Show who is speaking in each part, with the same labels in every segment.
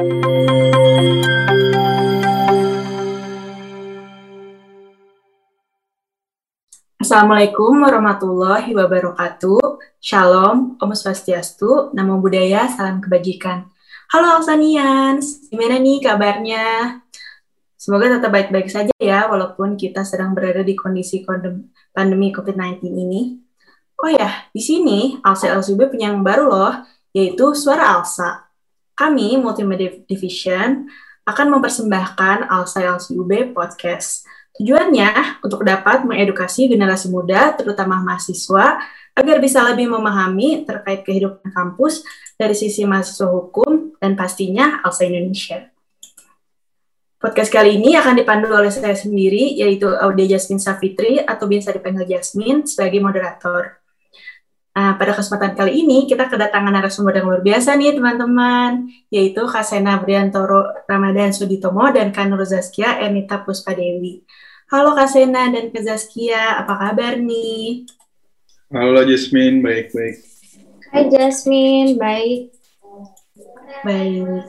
Speaker 1: Assalamualaikum warahmatullahi wabarakatuh. Shalom, Om Swastiastu, Namo Buddhaya, Salam Kebajikan. Halo Alsanians, gimana nih kabarnya? Semoga tetap baik-baik saja ya, walaupun kita sedang berada di kondisi pandemi COVID-19 ini. Oh ya, di sini Alsa LCB punya yang baru loh, yaitu Suara Alsa. Kami, Multimedia Division, akan mempersembahkan Alsa LCUB Podcast Tujuannya untuk dapat mengedukasi generasi muda, terutama mahasiswa, agar bisa lebih memahami terkait kehidupan kampus dari sisi mahasiswa hukum dan pastinya Alsa Indonesia. Podcast kali ini akan dipandu oleh saya sendiri, yaitu Audia Jasmine Safitri atau biasa dipanggil Jasmine sebagai moderator. Nah, pada kesempatan kali ini kita kedatangan narasumber yang luar biasa nih teman-teman, yaitu Kasena Briantoro Ramadan Suditomo dan Kanur Zaskia Enita Puspadewi. Halo Kak Sena dan Kak Zaskia, apa kabar nih?
Speaker 2: Halo Jasmine, baik-baik.
Speaker 3: Hai Jasmine, baik.
Speaker 1: Baik.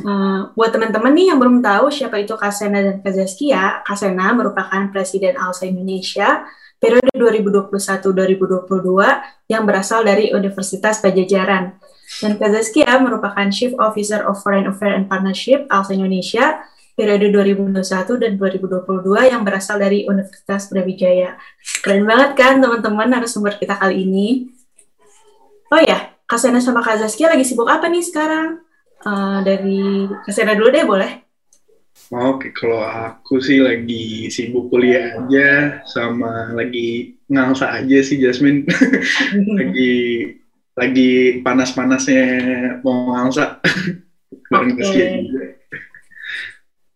Speaker 1: Uh, buat teman-teman nih yang belum tahu siapa itu Kak Sena dan Kak Zaskia, Kak Sena merupakan Presiden ALSA Indonesia periode 2021-2022 yang berasal dari Universitas Pajajaran. Dan Kak Zaskia merupakan Chief Officer of Foreign Affairs and Partnership ALSA Indonesia periode 2021 dan 2022 yang berasal dari Universitas Brawijaya. Keren banget kan teman-teman narasumber kita kali ini. Oh ya, Kasena sama Kak Zaskia lagi sibuk apa nih sekarang? Uh, dari Kasena dulu deh boleh?
Speaker 2: Oke, kalau aku sih lagi sibuk kuliah aja, sama lagi ngalsa aja sih Jasmine. lagi lagi panas-panasnya mau ngalsa.
Speaker 1: Oke. Okay.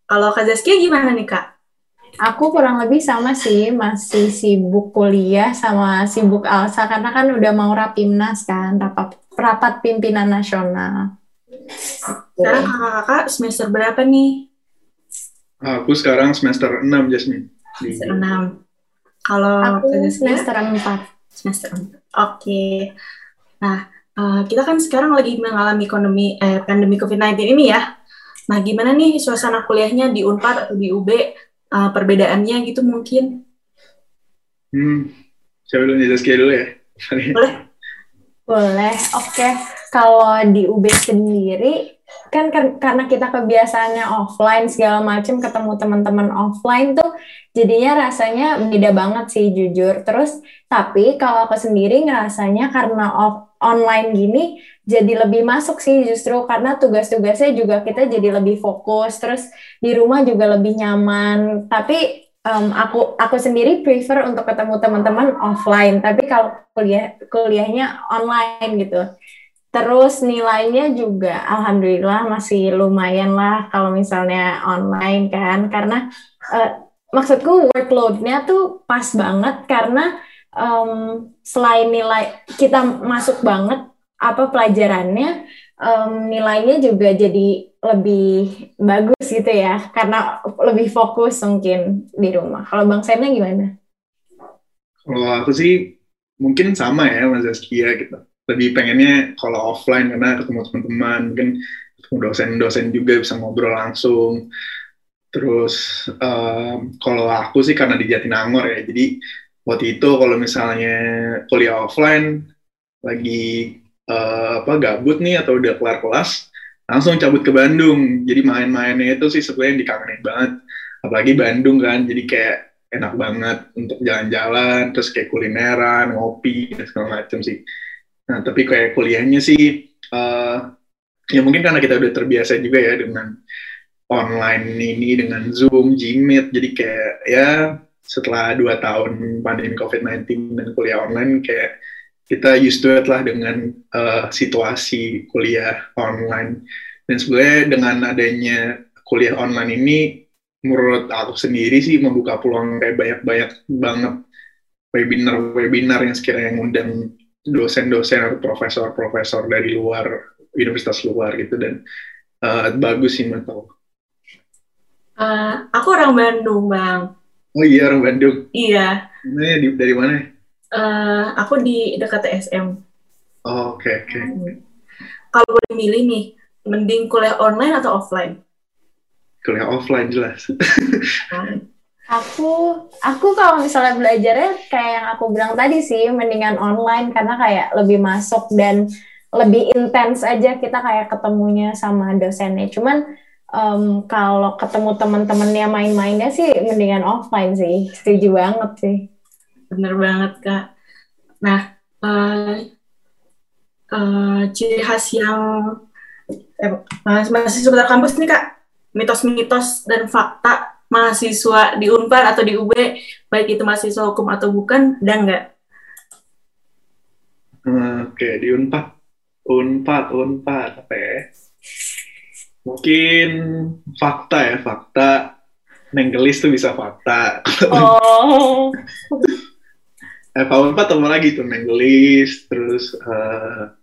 Speaker 1: Kalau Kak Zaskia gimana nih Kak?
Speaker 3: Aku kurang lebih sama sih, masih sibuk kuliah sama sibuk ALSA karena kan udah mau rapimnas kan, rapat, rapat pimpinan nasional.
Speaker 1: Sekarang kakak-kakak semester berapa nih?
Speaker 2: Aku sekarang semester 6, Jasmine.
Speaker 1: Semester 6. Kalau
Speaker 3: aku semester 4.
Speaker 1: Semester 4. Oke. Okay. Nah, uh, kita kan sekarang lagi mengalami ekonomi eh, pandemi COVID-19 ini ya. Nah, gimana nih suasana kuliahnya di Unpad atau di UB? Uh, perbedaannya gitu mungkin?
Speaker 2: Hmm, coba dulu Zaskia dulu ya.
Speaker 1: Boleh?
Speaker 3: Boleh, oke. Okay. Kalau di UB sendiri, kan karena kita kebiasaannya offline segala macam ketemu teman-teman offline tuh jadinya rasanya beda banget sih jujur. Terus tapi kalau aku sendiri ngerasanya karena off online gini jadi lebih masuk sih justru karena tugas-tugasnya juga kita jadi lebih fokus terus di rumah juga lebih nyaman. Tapi um, aku aku sendiri prefer untuk ketemu teman-teman offline. Tapi kalau kuliah kuliahnya online gitu terus nilainya juga alhamdulillah masih lumayan lah kalau misalnya online kan karena uh, maksudku workloadnya tuh pas banget karena um, selain nilai kita masuk banget apa pelajarannya um, nilainya juga jadi lebih bagus gitu ya karena lebih fokus mungkin di rumah. Kalau Bang Sena gimana?
Speaker 2: Kalau aku sih mungkin sama ya Mas Zaskia gitu. Lebih pengennya kalau offline karena ketemu teman-teman, mungkin ketemu dosen-dosen juga bisa ngobrol langsung. Terus um, kalau aku sih karena di Jatinangor ya, jadi waktu itu kalau misalnya kuliah offline lagi uh, apa gabut nih atau udah kelar kelas langsung cabut ke Bandung. Jadi main-mainnya itu sih sebenarnya dikangenin banget. Apalagi Bandung kan jadi kayak enak banget untuk jalan-jalan terus kayak kulineran ngopi dan segala macam sih nah tapi kayak kuliahnya sih uh, ya mungkin karena kita udah terbiasa juga ya dengan online ini dengan Zoom, Gmeet jadi kayak ya setelah dua tahun pandemi COVID-19 dan kuliah online kayak kita used to it lah dengan uh, situasi kuliah online. Dan sebenarnya dengan adanya kuliah online ini, menurut aku sendiri sih membuka peluang kayak banyak-banyak banget webinar-webinar yang sekiranya ngundang dosen-dosen atau profesor-profesor dari luar, universitas luar gitu. Dan uh, bagus sih menurut aku.
Speaker 1: Uh, aku orang Bandung, Bang.
Speaker 2: Oh iya, orang Bandung?
Speaker 1: Iya.
Speaker 2: Nah, dari mana?
Speaker 1: Uh, aku di dekat TSM.
Speaker 2: Oh, oke okay, oke. Okay.
Speaker 1: Hmm. Kalau boleh milih nih, mending kuliah online atau offline?
Speaker 2: Kuliah offline jelas.
Speaker 3: aku aku kalau misalnya belajarnya kayak yang aku bilang tadi sih mendingan online karena kayak lebih masuk dan lebih intens aja kita kayak ketemunya sama dosennya. Cuman um, kalau ketemu teman-temannya main-mainnya sih mendingan offline sih. Setuju banget sih.
Speaker 1: Bener banget kak. Nah, uh, uh, ciri khas yang eh, masih seputar kampus nih kak, mitos-mitos dan fakta mahasiswa di Unpar atau di UB, baik itu mahasiswa hukum atau bukan, dan enggak?
Speaker 2: Hmm, Oke, okay. di Unpar, Unpar, Unpar, apa ya? Mungkin fakta ya, fakta. Nenggelis tuh bisa fakta. Oh. eh, Unpad apa lagi tuh Nenggelis, terus uh,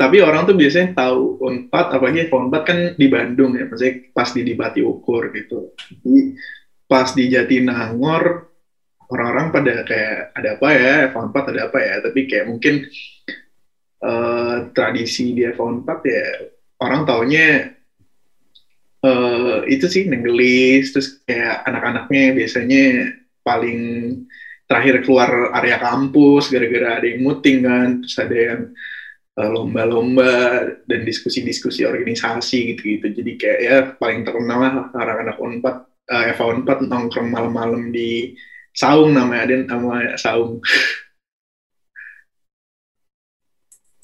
Speaker 2: tapi orang tuh biasanya tahu Unpad, apalagi Unpad kan di Bandung ya, maksudnya pas di Dipati Ukur gitu. Jadi pas di Jatinangor, orang-orang pada kayak ada apa ya, Unpad ada apa ya, tapi kayak mungkin uh, tradisi di Unpad ya, orang taunya uh, itu sih nenggelis, terus kayak anak-anaknya biasanya paling terakhir keluar area kampus gara-gara ada yang muting kan, terus ada yang lomba-lomba dan diskusi-diskusi organisasi gitu-gitu. Jadi kayak ya paling terkenal lah anak-anak Unpad, uh, Eva Unpad nongkrong malam-malam di Saung namanya ada nama Saung.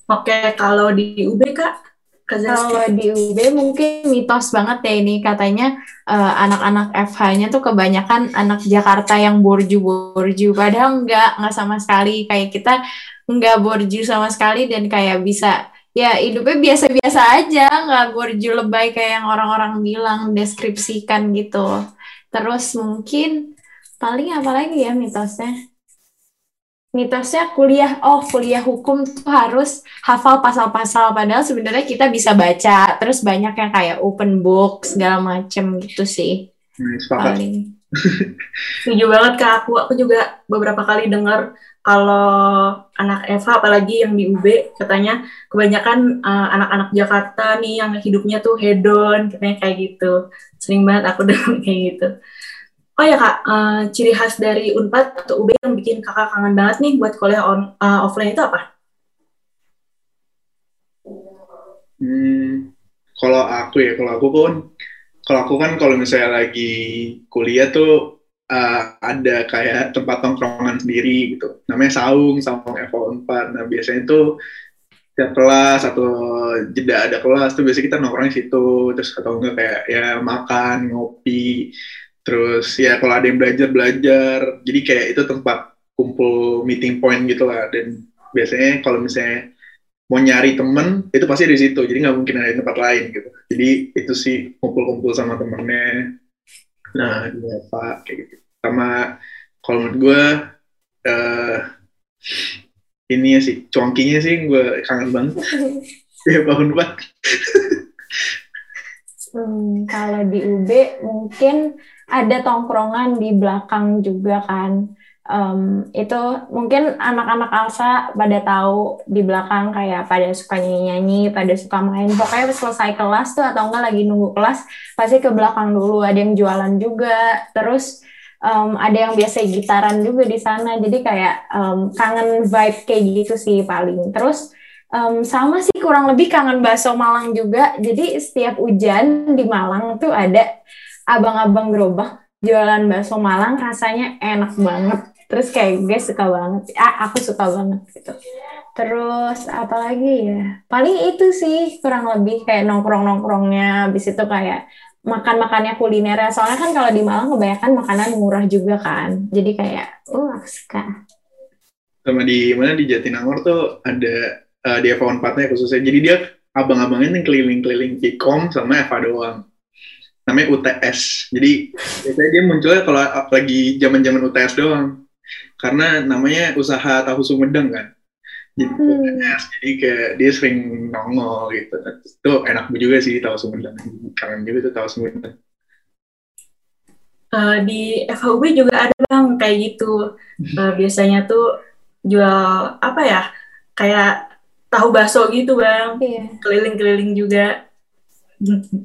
Speaker 1: Oke, kalau di UB Kak?
Speaker 3: Kalau di UB mungkin mitos banget ya ini katanya uh, anak-anak FH-nya tuh kebanyakan anak Jakarta yang borju-borju padahal enggak enggak sama sekali kayak kita nggak borju sama sekali dan kayak bisa ya hidupnya biasa-biasa aja nggak borju lebay kayak yang orang-orang bilang deskripsikan gitu. Terus mungkin paling apa lagi ya mitosnya? Mitosnya kuliah oh kuliah hukum tuh harus hafal pasal-pasal padahal sebenarnya kita bisa baca terus banyak yang kayak open book segala macem gitu sih.
Speaker 2: Hmm, paling.
Speaker 1: Setuju banget kak. Aku aku juga beberapa kali dengar kalau anak Eva apalagi yang di UB katanya kebanyakan uh, anak-anak Jakarta nih yang hidupnya tuh hedon katanya kayak gitu sering banget aku dengar kayak gitu oh ya kak uh, ciri khas dari Unpad atau UB yang bikin kakak kangen banget nih buat kuliah on, uh, offline itu apa?
Speaker 2: Hmm, kalau aku ya kalau aku kan kalau aku kan kalau misalnya lagi kuliah tuh uh, ada kayak tempat tongkrongan sendiri gitu. Namanya saung, saung Evo 4. Nah, biasanya itu setiap kelas atau jeda ada kelas tuh biasanya kita nongkrong di situ. Terus atau enggak kayak ya makan ngopi. Terus ya kalau ada yang belajar belajar. Jadi kayak itu tempat kumpul meeting point gitu lah. Dan biasanya kalau misalnya mau nyari temen itu pasti di situ. Jadi nggak mungkin ada tempat lain gitu. Jadi itu sih kumpul-kumpul sama temennya nah iya pak kayak gitu. Sama kalau menurut gue uh, ini ya sih congkinya sih gue kangen banget. Ya bangun banget
Speaker 3: hmm, kalau di UB mungkin ada tongkrongan di belakang juga kan um, itu mungkin anak-anak Alsa pada tahu di belakang kayak pada suka nyanyi-nyanyi, pada suka main. Pokoknya selesai kelas tuh atau enggak lagi nunggu kelas, pasti ke belakang dulu. Ada yang jualan juga. Terus um, ada yang biasa gitaran juga di sana. Jadi kayak um, kangen vibe kayak gitu sih paling. Terus um, sama sih kurang lebih kangen bakso Malang juga. Jadi setiap hujan di Malang tuh ada abang-abang gerobak jualan bakso Malang rasanya enak banget terus kayak gue suka banget ah aku suka banget gitu. Terus apalagi ya? Paling itu sih kurang lebih kayak nongkrong nongkrongnya habis itu kayak makan makannya kuliner soalnya kan kalau di Malang kebanyakan makanan murah juga kan. Jadi kayak uh aku suka.
Speaker 2: Sama di mana di Jatinangor tuh ada uh, di Eva 4 khususnya. Jadi dia abang-abangnya yang keliling-keliling Vkom sama Eva doang. Namanya UTS jadi biasanya dia munculnya kalau lagi zaman-zaman UTS doang karena namanya usaha tahu Sumedang kan. Jadi, hmm. jadi kayak dia sering nongol gitu. Itu enak juga sih tahu Sumedang. Kangen juga tuh tahu Sumedang.
Speaker 1: Uh, di FHUB juga ada bang kayak gitu. Uh, biasanya tuh jual apa ya kayak tahu bakso gitu bang.
Speaker 3: Iya.
Speaker 1: keliling-keliling juga.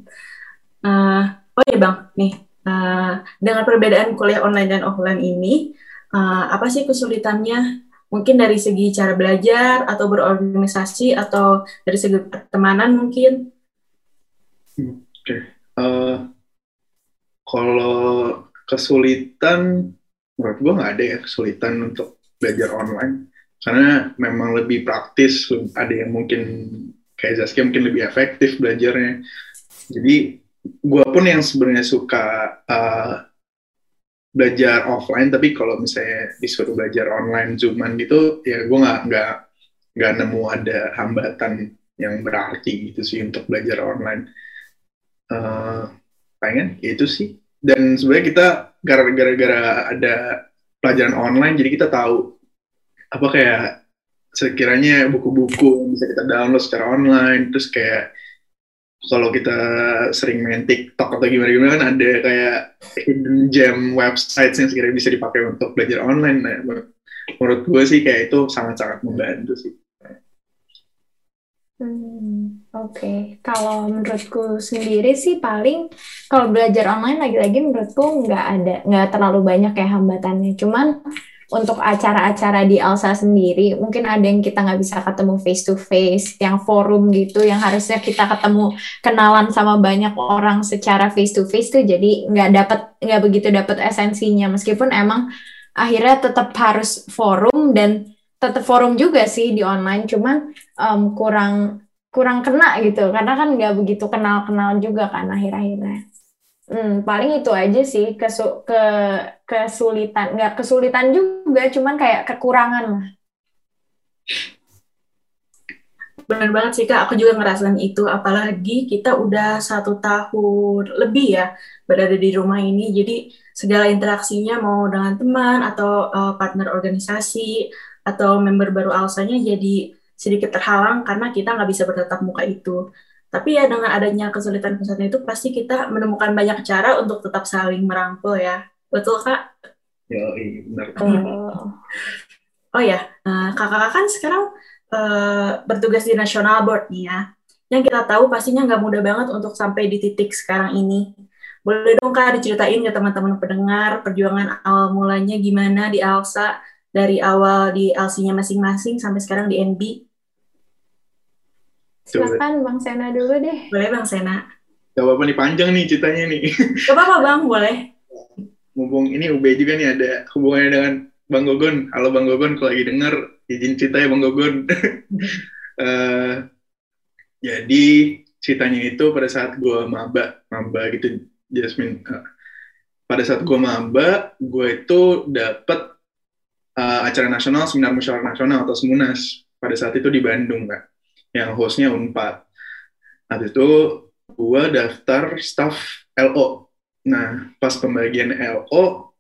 Speaker 1: Eh, oh ya bang nih. Eh, dengan perbedaan kuliah online dan offline ini eh, apa sih kesulitannya mungkin dari segi cara belajar atau berorganisasi atau dari segi pertemanan mungkin
Speaker 2: Eh, kalau kesulitan, menurut gue nggak ada ya kesulitan untuk belajar online. Karena memang lebih praktis, ada yang mungkin kayak Zaskia mungkin lebih efektif belajarnya. Jadi gue pun yang sebenarnya suka uh, belajar offline, tapi kalau misalnya disuruh belajar online zooman gitu, ya gue nggak nggak nggak nemu ada hambatan yang berarti gitu sih untuk belajar online. Uh, pengen ya itu sih dan sebenarnya kita gara-gara ada pelajaran online jadi kita tahu apa kayak sekiranya buku-buku bisa kita download secara online terus kayak kalau kita sering main TikTok atau gimana-gimana kan ada kayak hidden gem website yang sekiranya bisa dipakai untuk belajar online nah, menurut gue sih kayak itu sangat-sangat membantu sih
Speaker 3: Hmm, Oke, okay. kalau menurutku sendiri sih paling kalau belajar online lagi-lagi menurutku nggak ada nggak terlalu banyak ya hambatannya. Cuman untuk acara-acara di Alsa sendiri mungkin ada yang kita nggak bisa ketemu face to face, yang forum gitu, yang harusnya kita ketemu kenalan sama banyak orang secara face to face tuh jadi nggak dapat nggak begitu dapat esensinya meskipun emang akhirnya tetap harus forum dan tetap forum juga sih di online, cuman um, kurang kurang kena gitu, karena kan nggak begitu kenal-kenal juga kan akhir-akhirnya. Hmm, paling itu aja sih kesu ke kesulitan, nggak kesulitan juga, cuman kayak kekurangan lah.
Speaker 1: Benar banget sih kak, aku juga ngerasain itu, apalagi kita udah satu tahun lebih ya berada di rumah ini, jadi segala interaksinya mau dengan teman atau uh, partner organisasi atau member baru alsanya jadi sedikit terhalang karena kita nggak bisa bertatap muka itu. Tapi ya dengan adanya kesulitan-kesulitan itu pasti kita menemukan banyak cara untuk tetap saling merangkul ya. Betul kak?
Speaker 2: Ya, benar.
Speaker 3: Oh,
Speaker 1: oh ya, kakak-kakak kan sekarang uh, bertugas di National Board nih ya. Yang kita tahu pastinya nggak mudah banget untuk sampai di titik sekarang ini. Boleh dong kak diceritain ke teman-teman pendengar perjuangan awal mulanya gimana di ALSA dari awal di LC-nya masing-masing sampai sekarang di NB?
Speaker 3: Silakan Bang Sena dulu deh.
Speaker 1: Boleh Bang Sena.
Speaker 2: Gak apa-apa nih panjang nih ceritanya nih.
Speaker 1: Gak apa-apa Bang, boleh.
Speaker 2: Mumpung ini UB juga nih ada hubungannya dengan Bang Gogon. Halo Bang Gogon, kalau lagi denger izin cerita ya Bang Gogon. uh, jadi ceritanya itu pada saat gue maba, maba gitu Jasmine. Uh, pada saat gue maba, gue itu dapet uh, acara nasional, seminar musyawarah nasional atau Semunas pada saat itu di Bandung, Kak. Yang hostnya Unpad. Habis itu gue daftar staff LO. Nah, pas pembagian LO,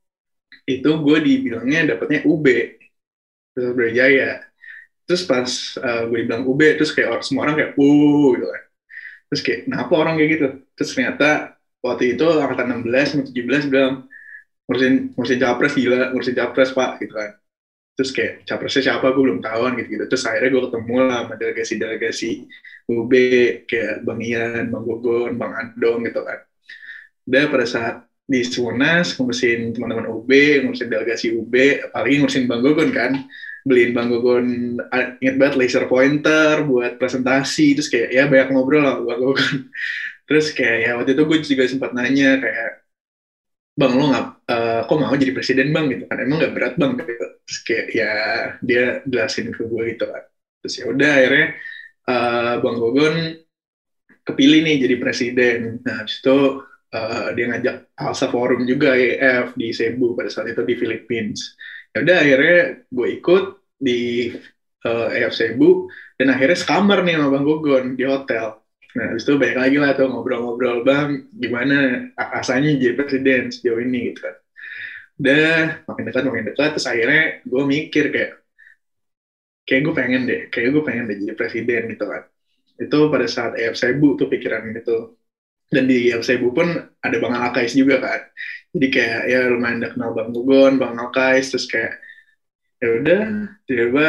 Speaker 2: itu gue dibilangnya dapatnya UB. Terus Berjaya. Terus pas uh, gue dibilang UB, terus kayak orang, semua orang kayak, wuh, gitu kan. Terus kayak, kenapa orang kayak gitu? Terus ternyata waktu itu angkatan 16 17 bilang, ngurusin, ngurusin capres gila, ngurusin capres pak, gitu kan terus kayak capresnya siapa gue belum tahu gitu gitu terus akhirnya gue ketemu lah sama delegasi-delegasi UB kayak Bang Ian, Bang Gogon, Bang Andong gitu kan. Udah pada saat di Sunas ngurusin teman-teman UB, ngurusin delegasi UB, apalagi ngurusin Bang Gogon kan. Beliin Bang Gogon inget banget laser pointer buat presentasi terus kayak ya banyak ngobrol lah Bang Gogon. Terus kayak ya waktu itu gue juga sempat nanya kayak bang lo nggak uh, kok mau jadi presiden bang? Gitu kan. Emang nggak berat bang? Gitu. Terus kayak ya dia jelasin ke gue gitu kan. Terus ya udah akhirnya uh, bang Gogon kepilih nih jadi presiden. Nah habis itu uh, dia ngajak Alsa Forum juga EF di Cebu pada saat itu di Philippines. Ya udah akhirnya gue ikut di uh, EF Cebu dan akhirnya sekamar nih sama bang Gogon di hotel Nah, habis itu banyak lagi lah tuh ngobrol-ngobrol, Bang, gimana rasanya jadi presiden sejauh ini gitu kan. Udah, makin dekat, makin dekat, terus akhirnya gue mikir kayak, kayak gue pengen deh, kayak gue pengen deh jadi presiden gitu kan. Itu pada saat EF Sebu tuh pikiran itu. Dan di EF Sebu pun ada Bang Alkais juga kan. Jadi kayak ya lumayan udah kenal Bang Gugon, Bang Alkais, terus kayak ya udah tiba-tiba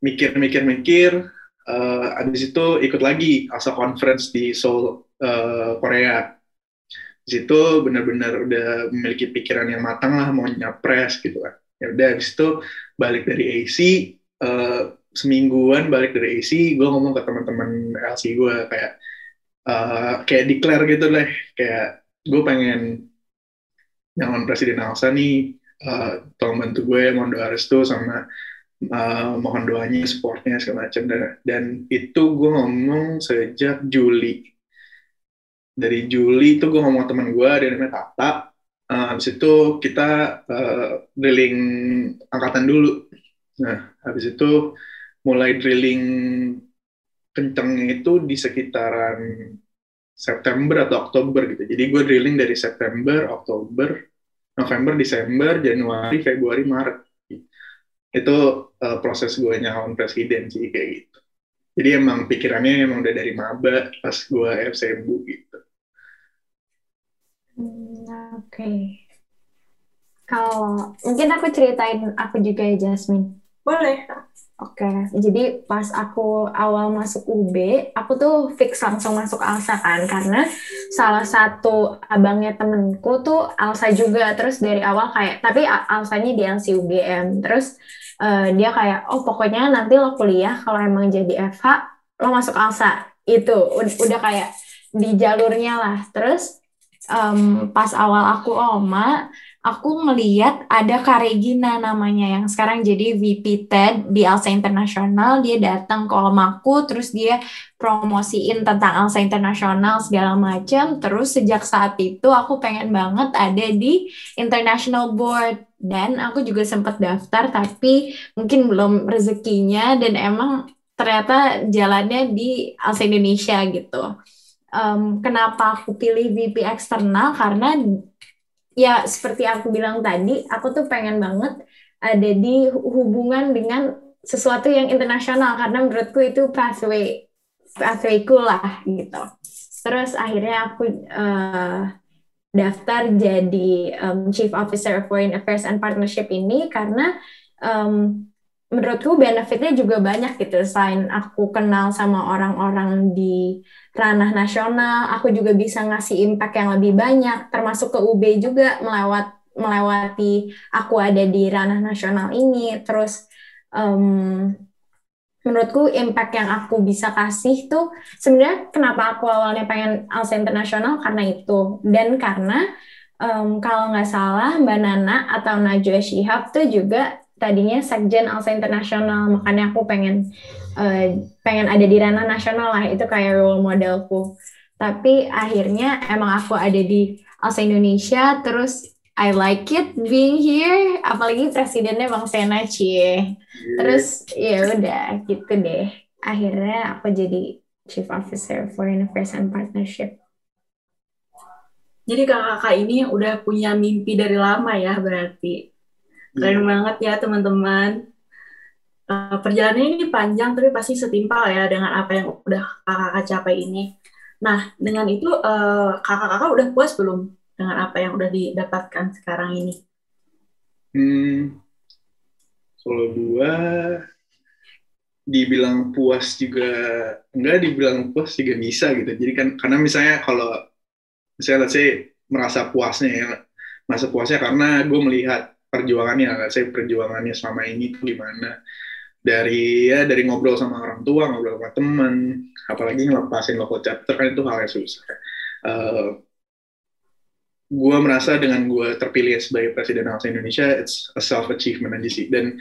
Speaker 2: mikir-mikir-mikir uh, abis itu ikut lagi ASA conference di Seoul uh, Korea. Di situ benar-benar udah memiliki pikiran yang matang lah mau nyapres gitu kan. Ya udah abis itu balik dari AC uh, semingguan balik dari AC gue ngomong ke teman-teman LC gue kayak uh, kayak declare gitu deh kayak gue pengen nyalon presiden Alsa nih uh, tolong bantu gue mohon doa restu sama uh, mohon doanya supportnya segala macam dan, itu gue ngomong sejak Juli dari Juli itu gue ngomong teman gue dia namanya Tata uh, habis itu kita uh, drilling angkatan dulu nah habis itu mulai drilling kencengnya itu di sekitaran September atau Oktober gitu. Jadi gue drilling dari September, Oktober, November, Desember, Januari, Februari, Maret. Itu uh, proses gue nyalon presiden sih kayak gitu. Jadi emang pikirannya emang udah dari maba pas gue FCMU gitu.
Speaker 3: Hmm, Oke. Okay. Kalau mungkin aku ceritain aku juga ya Jasmine.
Speaker 1: Boleh.
Speaker 3: Oke, jadi pas aku awal masuk UB, aku tuh fix langsung masuk Alsa kan, karena salah satu abangnya temenku tuh Alsa juga, terus dari awal kayak, tapi Alsanya di LC UGM, terus uh, dia kayak, oh pokoknya nanti lo kuliah kalau emang jadi FH, lo masuk Alsa, itu udah kayak di jalurnya lah, terus um, pas awal aku OMA, aku ngeliat ada Karegina namanya yang sekarang jadi VP TED di Alsa Internasional. Dia datang ke aku, terus dia promosiin tentang Alsa Internasional segala macam. Terus sejak saat itu aku pengen banget ada di International Board dan aku juga sempat daftar tapi mungkin belum rezekinya dan emang ternyata jalannya di Alsa Indonesia gitu. Um, kenapa aku pilih VP eksternal karena ya seperti aku bilang tadi, aku tuh pengen banget ada di hubungan dengan sesuatu yang internasional karena menurutku itu pathway pathwayku lah gitu. Terus akhirnya aku uh, daftar jadi um, Chief Officer of Foreign Affairs and Partnership ini karena um, menurutku benefitnya juga banyak gitu. Selain aku kenal sama orang-orang di ranah nasional, aku juga bisa ngasih impact yang lebih banyak, termasuk ke UB juga melewat melewati aku ada di ranah nasional ini. Terus um, menurutku impact yang aku bisa kasih tuh sebenarnya kenapa aku awalnya pengen Alsa Internasional karena itu dan karena um, kalau nggak salah Mbak Nana atau Najwa Shihab tuh juga tadinya sekjen Alsa Internasional makanya aku pengen uh, pengen ada di ranah nasional lah itu kayak role modelku. Tapi akhirnya emang aku ada di Alsa Indonesia terus I like it being here apalagi presidennya Bang Sena cie. Terus ya udah gitu deh. Akhirnya aku jadi Chief Officer Foreign Affairs and Partnership.
Speaker 1: Jadi kakak-kakak ini udah punya mimpi dari lama ya berarti Keren banget ya teman-teman. Uh, perjalanannya ini panjang tapi pasti setimpal ya dengan apa yang udah kakak-kakak capai ini. Nah, dengan itu kakak kakak-kakak udah puas belum dengan apa yang udah didapatkan sekarang ini?
Speaker 2: Hmm, kalau gua dibilang puas juga enggak, dibilang puas juga bisa gitu. Jadi kan karena misalnya kalau misalnya let's say merasa puasnya ya, merasa puasnya karena gue melihat perjuangannya saya perjuangannya selama ini tuh gimana. Dari ya dari ngobrol sama orang tua ngobrol sama teman apalagi ngelepasin local chapter kan itu hal yang susah. Uh, eh, gue merasa dengan gue terpilih sebagai presiden Alsa Indonesia it's a self achievement aja sih. Dan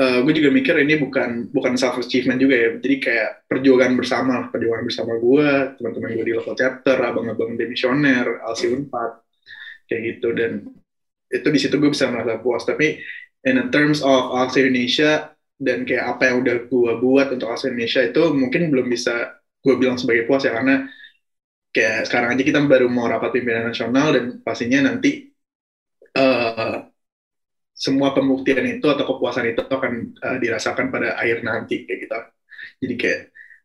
Speaker 2: uh, eh, gue juga mikir ini bukan bukan self achievement juga ya. Jadi kayak perjuangan bersama perjuangan bersama gue teman-teman gue di local chapter abang-abang demisioner Alsi Unpad kayak gitu. Dan itu di situ gue bisa merasa puas. Tapi in terms of Alsa Indonesia dan kayak apa yang udah gue buat untuk Alsa Indonesia itu mungkin belum bisa gue bilang sebagai puas ya karena kayak sekarang aja kita baru mau rapat pimpinan nasional dan pastinya nanti uh, semua pembuktian itu atau kepuasan itu akan uh, dirasakan pada akhir nanti kayak gitu. Jadi kayak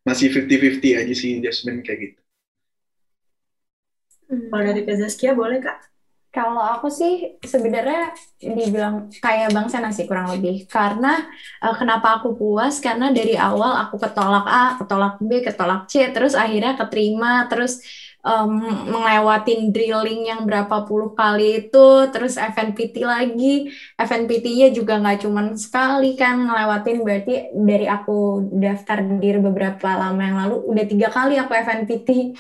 Speaker 2: masih 50-50 aja sih Jasmine kayak gitu.
Speaker 1: Hmm. kalau dari Kak Zaskia boleh kak
Speaker 3: Kalau aku sih sebenarnya dibilang kayak Bang Sena sih kurang lebih. Karena uh, kenapa aku puas? Karena dari awal aku ketolak A, ketolak B, ketolak C, terus akhirnya keterima, terus um, melewatin drilling yang berapa puluh kali itu, terus FNPT lagi. FNPT-nya juga nggak cuma sekali kan ngelewatin, berarti dari aku daftar di beberapa lama yang lalu, udah tiga kali aku FNPT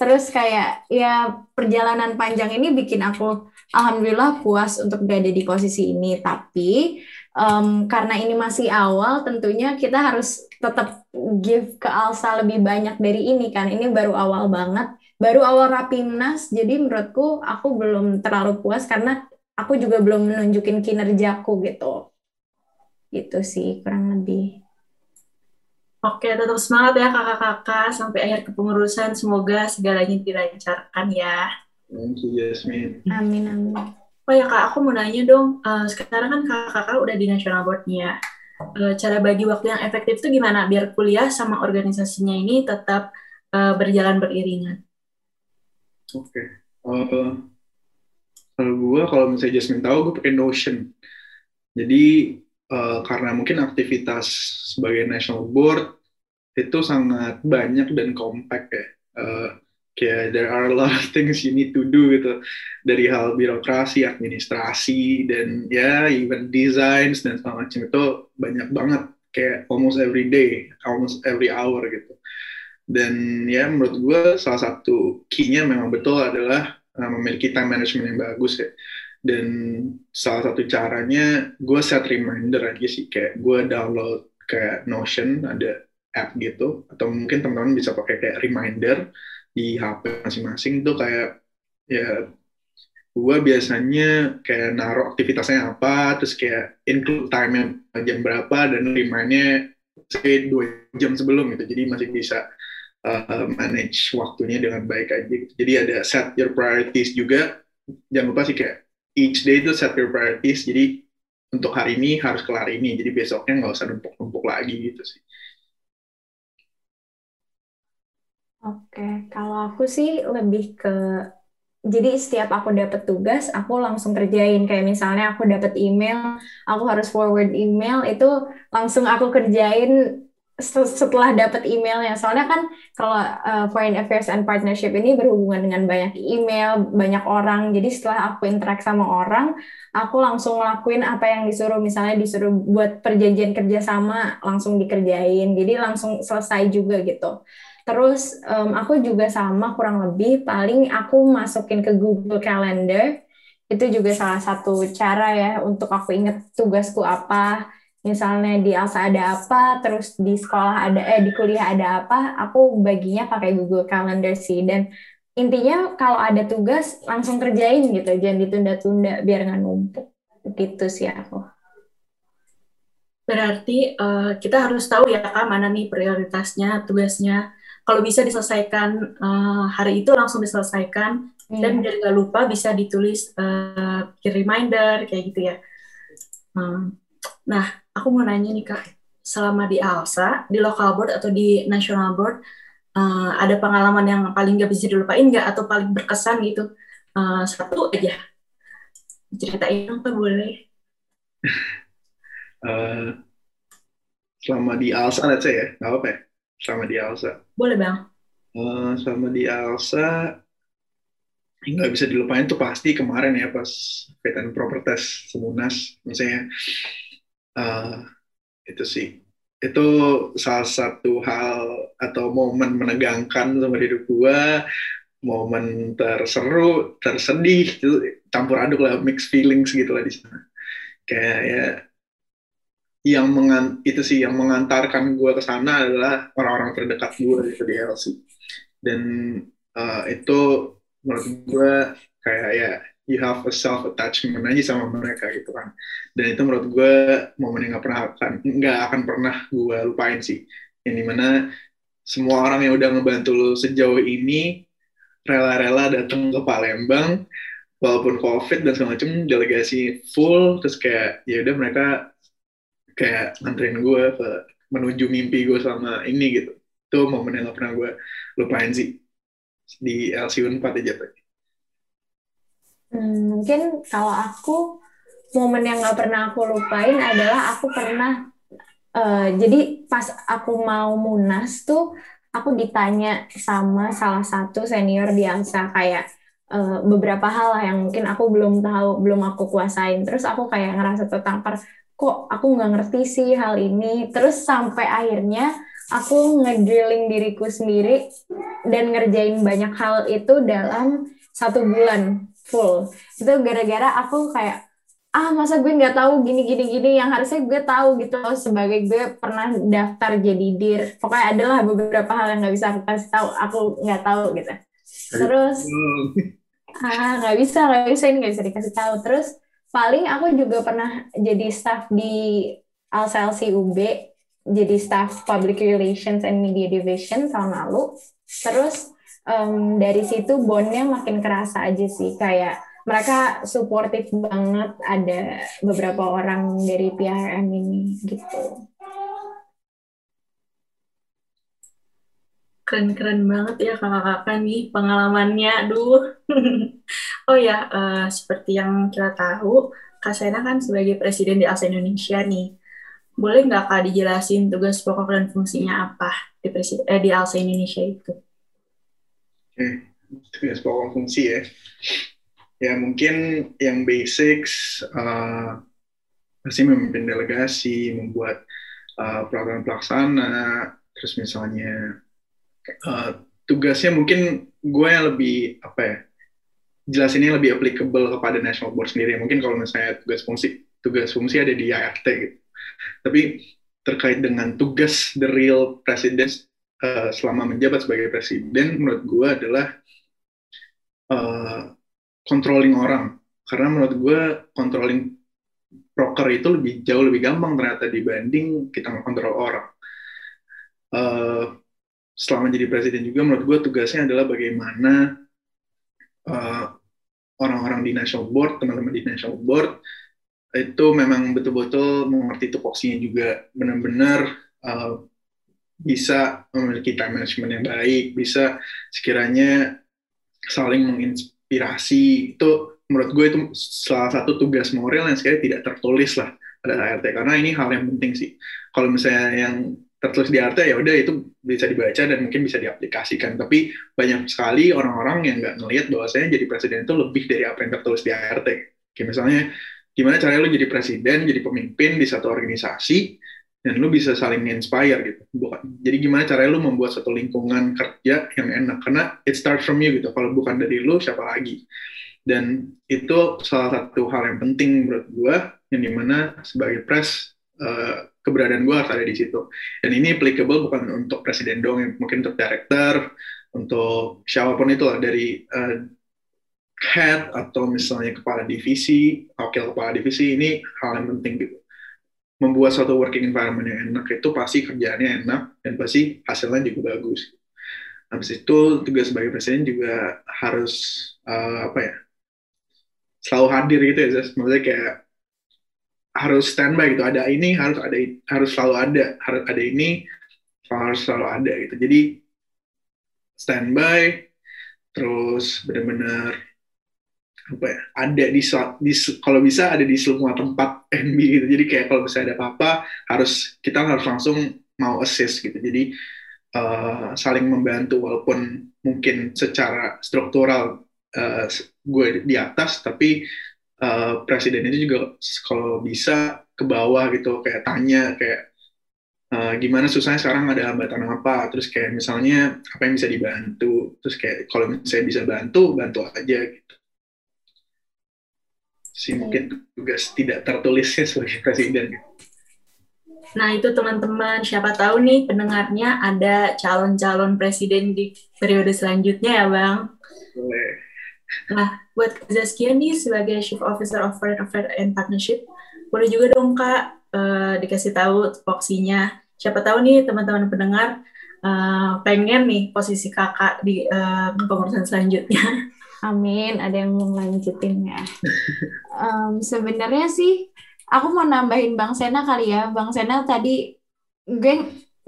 Speaker 3: Terus kayak ya perjalanan panjang ini bikin aku alhamdulillah puas untuk berada di posisi ini. Tapi um, karena ini masih awal, tentunya kita harus tetap give ke Alsa lebih banyak dari ini kan. Ini baru awal banget, baru awal rapimnas. Jadi menurutku aku belum terlalu puas karena aku juga belum menunjukin kinerjaku gitu. Gitu sih kurang lebih.
Speaker 1: Oke, tetap semangat ya kakak-kakak sampai akhir kepengurusan. Semoga segalanya dilancarkan ya.
Speaker 2: Thank you, Yasmin.
Speaker 3: Amin, amin.
Speaker 1: Oh ya kak, aku mau nanya dong. Uh, sekarang kan kakak-kakak udah di national board-nya. Uh, cara bagi waktu yang efektif itu gimana? Biar kuliah sama organisasinya ini tetap uh, berjalan beriringan.
Speaker 2: Oke. Okay. Uh, kalau gue, kalau misalnya Jasmine tahu, gue pakai Notion. Jadi uh, karena mungkin aktivitas sebagai national board itu sangat banyak dan kompak ya. Uh, kayak there are a lot of things you need to do gitu dari hal birokrasi, administrasi dan ya even designs dan segala macam itu banyak banget kayak almost every day, almost every hour gitu. Dan ya menurut gue salah satu key-nya memang betul adalah uh, memiliki time management yang bagus ya dan salah satu caranya gue set reminder aja sih. Kayak gue download kayak Notion ada app gitu. Atau mungkin teman-teman bisa pakai kayak reminder di HP masing-masing. Tuh kayak ya gue biasanya kayak naruh aktivitasnya apa terus kayak include time jam berapa dan remindnya say dua jam sebelum gitu. Jadi masih bisa uh, manage waktunya dengan baik aja gitu. jadi ada set your priorities juga. Jangan lupa sih kayak each day itu set your priorities. Jadi untuk hari ini harus kelar ini. Jadi besoknya nggak usah numpuk-numpuk lagi gitu sih.
Speaker 3: Oke, kalau aku sih lebih ke jadi setiap aku dapat tugas, aku langsung kerjain. Kayak misalnya aku dapat email, aku harus forward email, itu langsung aku kerjain setelah dapat emailnya. Soalnya kan kalau uh, Foreign Affairs and Partnership ini berhubungan dengan banyak email, banyak orang. Jadi setelah aku interaksi sama orang, aku langsung ngelakuin apa yang disuruh. Misalnya disuruh buat perjanjian kerjasama, langsung dikerjain. Jadi langsung selesai juga gitu. Terus um, aku juga sama kurang lebih paling aku masukin ke Google Calendar. Itu juga salah satu cara ya untuk aku inget tugasku apa misalnya di Alsa ada apa, terus di sekolah ada, eh di kuliah ada apa, aku baginya pakai Google Calendar sih. Dan intinya kalau ada tugas langsung kerjain gitu, jangan ditunda-tunda biar nggak numpuk. Gitu sih aku.
Speaker 1: Berarti uh, kita harus tahu ya kak mana nih prioritasnya, tugasnya. Kalau bisa diselesaikan uh, hari itu langsung diselesaikan hmm. dan biar nggak lupa bisa ditulis uh, reminder kayak gitu ya. Hmm. Nah, aku mau nanya nih Kak, selama di ALSA, di local board atau di national board, uh, ada pengalaman yang paling gak bisa dilupain nggak atau paling berkesan gitu? Uh, satu aja. Ceritain apa boleh?
Speaker 2: Uh, selama di ALSA, let's say ya, nggak apa ya? Selama di ALSA.
Speaker 1: Boleh Bang.
Speaker 2: Uh, selama di ALSA, nggak bisa dilupain tuh pasti kemarin ya pas fit and proper test semunas misalnya uh, itu sih. Itu salah satu hal atau momen menegangkan sama hidup gua. Momen terseru tersedih itu campur aduk lah mixed feelings gitu lah di sana. Kayak ya yang mengan itu sih yang mengantarkan gue ke sana adalah orang-orang terdekat gue gitu di LC dan uh, itu menurut gue kayak ya you have a self attachment aja sama mereka gitu kan. Dan itu menurut gue momen yang nggak pernah akan nggak akan pernah gue lupain sih. Yang di mana semua orang yang udah ngebantu lo sejauh ini rela-rela datang ke Palembang walaupun covid dan segala macam delegasi full terus kayak ya udah mereka kayak nganterin gue ke menuju mimpi gue selama ini gitu. Itu momen yang gak pernah gue lupain sih. Di LC 4 aja tadi.
Speaker 3: Hmm, mungkin kalau aku momen yang nggak pernah aku lupain adalah aku pernah uh, jadi pas aku mau munas tuh aku ditanya sama salah satu senior di ANSA kayak uh, beberapa hal lah yang mungkin aku belum tahu belum aku kuasain. Terus aku kayak ngerasa tertampar kok aku nggak ngerti sih hal ini? Terus sampai akhirnya aku ngedrilling diriku sendiri dan ngerjain banyak hal itu dalam satu bulan full. Itu gara-gara aku kayak ah masa gue nggak tahu gini gini gini yang harusnya gue tahu gitu loh sebagai gue pernah daftar jadi dir pokoknya adalah beberapa hal yang nggak bisa aku kasih tahu aku nggak tahu gitu. Terus ah nggak bisa nggak bisa ini nggak bisa dikasih tahu. Terus paling aku juga pernah jadi staff di Alselsi UB jadi staff Public Relations and Media Division tahun lalu. Terus um, dari situ bondnya makin kerasa aja sih kayak mereka suportif banget ada beberapa orang dari PRM ini gitu.
Speaker 1: Keren-keren banget ya kakak-kakak nih pengalamannya. Aduh. oh ya, uh, seperti yang kita tahu, Kak Sena kan sebagai presiden di ASA Indonesia nih. Boleh nggak Kak dijelasin tugas pokok dan fungsinya apa di, presiden, eh, di ALSA Indonesia itu?
Speaker 2: Oke, tugas pokok fungsi ya. Ya mungkin yang basics uh, pasti memimpin delegasi, membuat uh, peraturan pelaksana, terus misalnya uh, tugasnya mungkin gue yang lebih apa ya jelas ini lebih applicable kepada national board sendiri. Mungkin kalau misalnya tugas fungsi tugas fungsi ada di IRT gitu. Tapi terkait dengan tugas the real president uh, selama menjabat sebagai presiden, menurut gue adalah uh, controlling orang. Karena menurut gue controlling broker itu lebih jauh lebih gampang ternyata dibanding kita mengontrol orang. Uh, selama jadi presiden juga menurut gue tugasnya adalah bagaimana uh, orang-orang di national board teman-teman di national board itu memang betul-betul mengerti tupoksinya juga. Benar-benar uh, bisa memiliki time management yang baik bisa sekiranya saling menginspirasi. Inspirasi itu menurut gue itu salah satu tugas moral yang sekali tidak tertulis lah pada ART karena ini hal yang penting sih. Kalau misalnya yang tertulis di ART ya udah itu bisa dibaca dan mungkin bisa diaplikasikan. Tapi banyak sekali orang-orang yang nggak ngelihat bahwasanya jadi presiden itu lebih dari apa yang tertulis di ART kayak misalnya gimana caranya lo jadi presiden jadi pemimpin di satu organisasi dan lu bisa saling inspire gitu. Bukan. Jadi gimana caranya lu membuat satu lingkungan kerja yang enak karena it starts from you gitu. Kalau bukan dari lu siapa lagi? Dan itu salah satu hal yang penting menurut gue yang di mana sebagai pres uh, keberadaan gue harus ada di situ. Dan ini applicable bukan untuk presiden dong, yang mungkin untuk director, untuk siapa pun itu lah dari uh, head atau misalnya kepala divisi, wakil kepala divisi ini hal yang penting gitu membuat suatu working environment yang enak itu pasti kerjaannya enak dan pasti hasilnya juga bagus. Habis itu tugas sebagai presiden juga harus uh, apa ya selalu hadir gitu ya, maksudnya kayak harus standby gitu. Ada ini harus ada harus selalu ada harus ada ini harus selalu ada gitu. Jadi standby terus benar-benar apa ya ada di, di kalau bisa ada di semua tempat NB gitu. Jadi kayak kalau misalnya ada apa-apa harus kita harus langsung mau assist gitu. Jadi uh, saling membantu walaupun mungkin secara struktural uh, gue di atas tapi uh, presiden itu juga kalau bisa ke bawah gitu kayak tanya kayak uh, gimana susahnya sekarang ada hambatan apa? Terus kayak misalnya apa yang bisa dibantu? Terus kayak kalau misalnya bisa bantu bantu aja gitu sih mungkin tugas tidak tertulisnya sebagai presiden.
Speaker 1: Nah itu teman-teman, siapa tahu nih pendengarnya ada calon-calon presiden di periode selanjutnya ya Bang.
Speaker 2: Boleh.
Speaker 1: Nah, buat Zaskia nih sebagai Chief Officer of Foreign Affairs and Partnership, boleh juga dong Kak uh, dikasih tahu tupoksinya. Siapa tahu nih teman-teman pendengar uh, pengen nih posisi kakak di uh, pengurusan selanjutnya.
Speaker 3: Amin, ada yang mau lanjutin ya. um, Sebenarnya sih, aku mau nambahin Bang Sena kali ya. Bang Sena tadi gue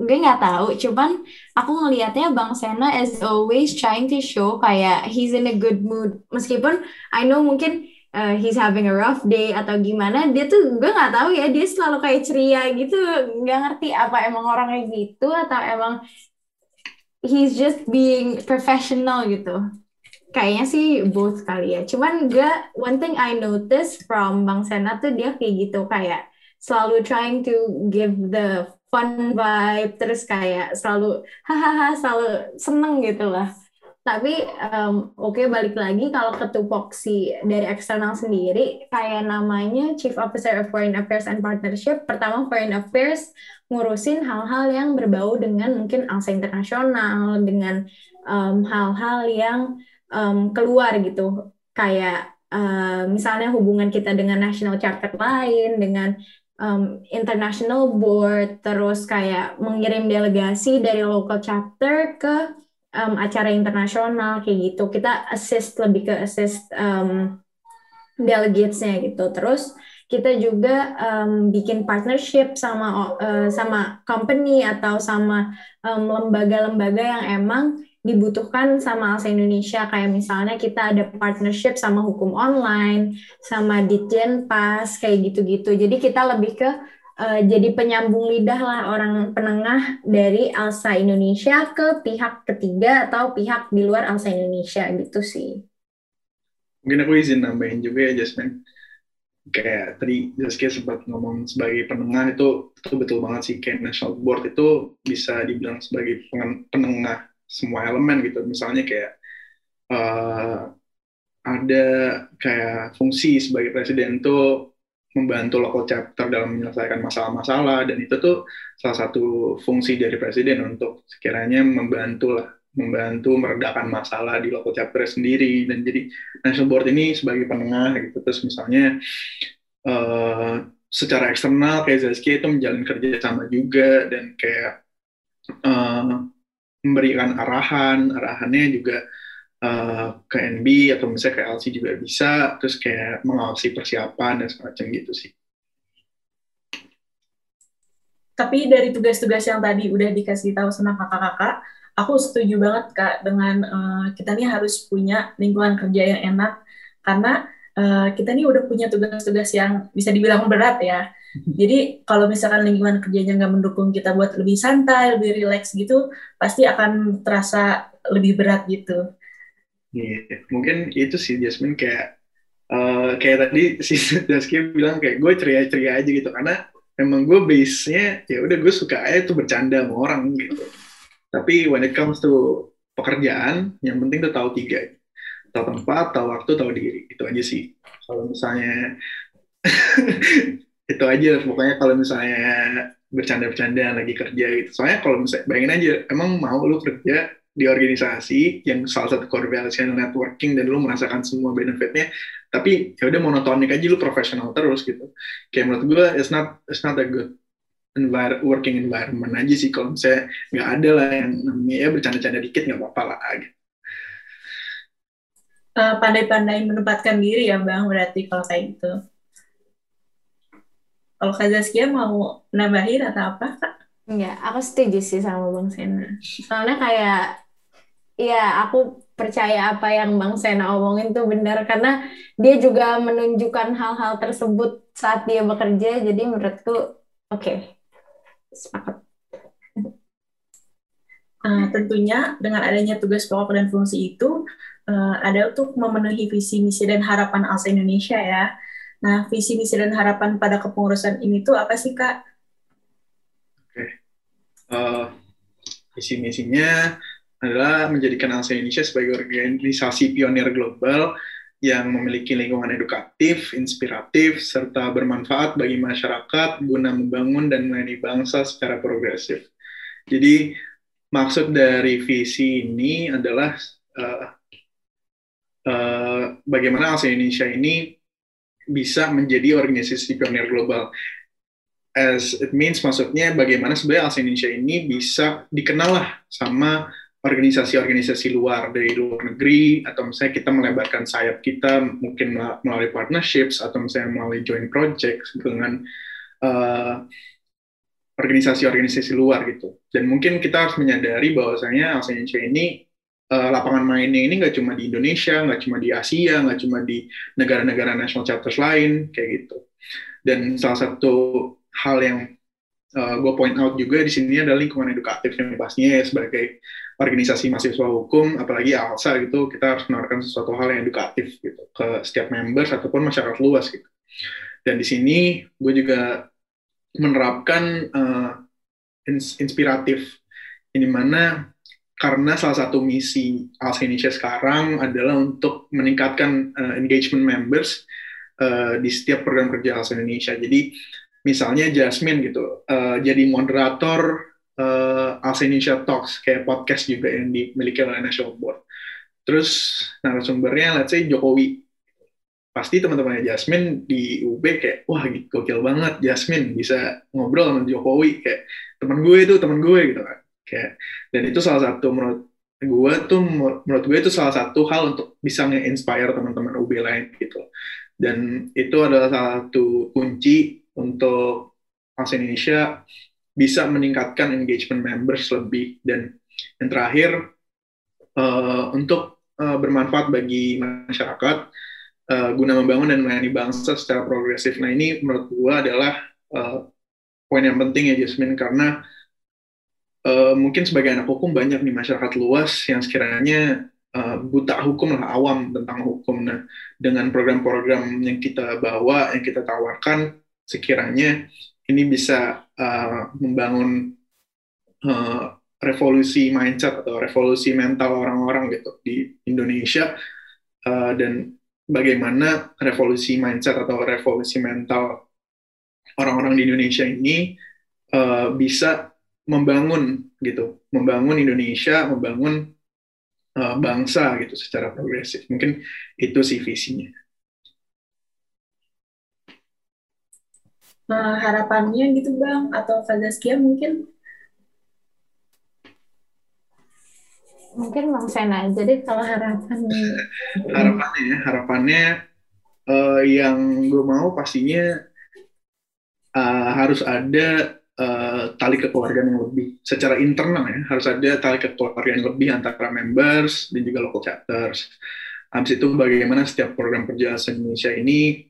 Speaker 3: gue nggak tahu cuman aku ngelihatnya Bang Sena as always trying to show kayak he's in a good mood meskipun I know mungkin uh, he's having a rough day atau gimana dia tuh gue nggak tahu ya dia selalu kayak ceria gitu nggak ngerti apa emang orangnya gitu atau emang he's just being professional gitu kayaknya sih both kali ya. Cuman gue one thing I notice from Bang Sena tuh dia kayak gitu kayak selalu trying to give the fun vibe terus kayak selalu hahaha selalu seneng gitu lah. Tapi um, oke okay, balik lagi kalau ke tupoksi dari eksternal sendiri kayak namanya Chief Officer of Foreign Affairs and Partnership. Pertama Foreign Affairs ngurusin hal-hal yang berbau dengan mungkin angsa internasional dengan hal-hal um, yang um, keluar gitu. Kayak uh, misalnya hubungan kita dengan national charter lain dengan um, international board terus kayak mengirim delegasi dari local chapter ke um, acara internasional kayak gitu. Kita assist lebih ke assist um, delegatesnya gitu. Terus kita juga um, bikin partnership sama uh, sama company atau sama lembaga-lembaga um, yang emang dibutuhkan sama Alsa Indonesia kayak misalnya kita ada partnership sama hukum online sama Ditjen Pas kayak gitu-gitu jadi kita lebih ke uh, jadi penyambung lidah lah orang penengah dari Alsa Indonesia ke pihak ketiga atau pihak di luar Alsa Indonesia gitu sih.
Speaker 2: Mungkin aku izin nambahin juga ya Jasmine. Kayak tadi Zaskia sempat ngomong sebagai penengah itu itu betul banget sih kayak national board itu bisa dibilang sebagai penengah semua elemen gitu. Misalnya kayak uh, ada kayak fungsi sebagai presiden itu membantu local chapter dalam menyelesaikan masalah-masalah dan itu tuh salah satu fungsi dari presiden untuk sekiranya membantu lah membantu meredakan masalah di local chapter sendiri dan jadi national board ini sebagai penengah gitu terus misalnya uh, secara eksternal kayak Zaskia itu menjalin kerja sama juga dan kayak uh, memberikan arahan arahannya juga uh, ke NB atau misalnya ke LC juga bisa terus kayak mengawasi persiapan dan semacam gitu sih.
Speaker 1: Tapi dari tugas-tugas yang tadi udah dikasih tahu sama kakak-kakak aku setuju banget kak dengan uh, kita nih harus punya lingkungan kerja yang enak. Karena uh, kita nih udah punya tugas-tugas yang bisa dibilang berat ya. Jadi kalau misalkan lingkungan kerjanya nggak mendukung kita buat lebih santai, lebih rileks gitu, pasti akan terasa lebih berat gitu.
Speaker 2: Iya, mungkin itu sih Jasmine kayak uh, kayak tadi si Jasky bilang kayak gue ceria-ceria aja gitu karena emang gue base-nya ya udah gue suka aja tuh bercanda sama orang gitu. Tapi when it comes to pekerjaan, yang penting tuh tahu tiga, tahu tempat, tahu waktu, tahu diri. Itu aja sih. Kalau misalnya itu aja pokoknya kalau misalnya bercanda-bercanda lagi kerja gitu. Soalnya kalau misalnya bayangin aja, emang mau lu kerja di organisasi yang salah satu core value networking dan lu merasakan semua benefitnya tapi ya udah monotonik aja lu profesional terus gitu kayak menurut gue it's not it's not a good envir working environment aja sih kalau misalnya nggak ada lah yang namanya ya bercanda-canda dikit nggak apa-apa lah gitu.
Speaker 1: Uh, pandai-pandai menempatkan diri ya bang berarti kalau kayak gitu. Kalau Kak Zaskia mau nambahin atau apa kak?
Speaker 3: Enggak, aku setuju sih sama Bang Sena. Soalnya kayak Iya, aku percaya apa yang Bang Sena omongin tuh benar karena dia juga menunjukkan hal-hal tersebut saat dia bekerja. Jadi menurutku oke, okay. sepakat.
Speaker 1: Uh, tentunya dengan adanya tugas pokok dan fungsi itu uh, ada untuk memenuhi visi misi dan harapan ALSA Indonesia ya. Nah, visi misi dan harapan pada kepengurusan ini tuh apa sih kak?
Speaker 2: Oke, okay. uh, eh, visi misinya adalah menjadikan ALSA Indonesia sebagai organisasi pionir global yang memiliki lingkungan edukatif, inspiratif, serta bermanfaat bagi masyarakat guna membangun dan melayani bangsa secara progresif. Jadi maksud dari visi ini adalah uh, uh, bagaimana ALSA Indonesia ini bisa menjadi organisasi pionir global. As it means maksudnya bagaimana sebenarnya ALSA Indonesia ini bisa dikenal lah sama organisasi-organisasi luar dari luar negeri atau misalnya kita melebarkan sayap kita mungkin melalui partnerships atau misalnya melalui joint projects dengan uh, organisasi-organisasi luar gitu. Dan mungkin kita harus menyadari bahwasanya Alsa Indonesia ini uh, lapangan mainnya ini nggak cuma di Indonesia, nggak cuma di Asia, nggak cuma di negara-negara national chapters lain kayak gitu. Dan salah satu hal yang uh, gue point out juga di sini adalah lingkungan edukatif yang pastinya ya sebagai organisasi mahasiswa hukum, apalagi ALSA gitu, kita harus menawarkan sesuatu hal yang edukatif gitu ke setiap members ataupun masyarakat luas gitu. Dan di sini gue juga menerapkan uh, inspiratif, ini mana karena salah satu misi ALSA Indonesia sekarang adalah untuk meningkatkan uh, engagement members uh, di setiap program kerja ALSA Indonesia. Jadi misalnya Jasmine gitu, uh, jadi moderator uh, ALSA Indonesia Talks, kayak podcast juga yang dimiliki oleh National Board. Terus narasumbernya, let's say Jokowi, pasti teman-temannya Jasmine di UB kayak wah gokil banget Jasmine bisa ngobrol sama Jokowi kayak teman gue itu teman gue gitu kan kayak dan itu salah satu menurut gue tuh menurut gue itu salah satu hal untuk bisa nge-inspire teman-teman UB lain gitu dan itu adalah salah satu kunci untuk Asa Indonesia bisa meningkatkan engagement members lebih dan yang terakhir uh, untuk uh, bermanfaat bagi masyarakat uh, guna membangun dan melayani bangsa secara progresif. Nah ini menurut gue adalah uh, poin yang penting ya Jasmine karena uh, mungkin sebagai anak hukum banyak nih masyarakat luas yang sekiranya uh, buta hukum lah awam tentang hukum. Nah dengan program-program yang kita bawa yang kita tawarkan sekiranya ini bisa uh, membangun uh, revolusi mindset atau revolusi mental orang-orang gitu di Indonesia uh, dan bagaimana revolusi mindset atau revolusi mental orang-orang di Indonesia ini uh, bisa membangun gitu, membangun Indonesia, membangun uh, bangsa gitu secara progresif. Mungkin itu sih visinya.
Speaker 1: Uh, harapannya gitu bang atau Fazaskia mungkin
Speaker 3: Mungkin Bang Sena aja deh kalau harapan.
Speaker 2: harapannya ya, harapannya uh, yang gue mau pastinya uh, harus ada uh, tali kekeluargaan yang lebih secara internal ya harus ada tali kekeluargaan yang lebih antara members dan juga local chapters. Habis itu bagaimana setiap program kerja Indonesia ini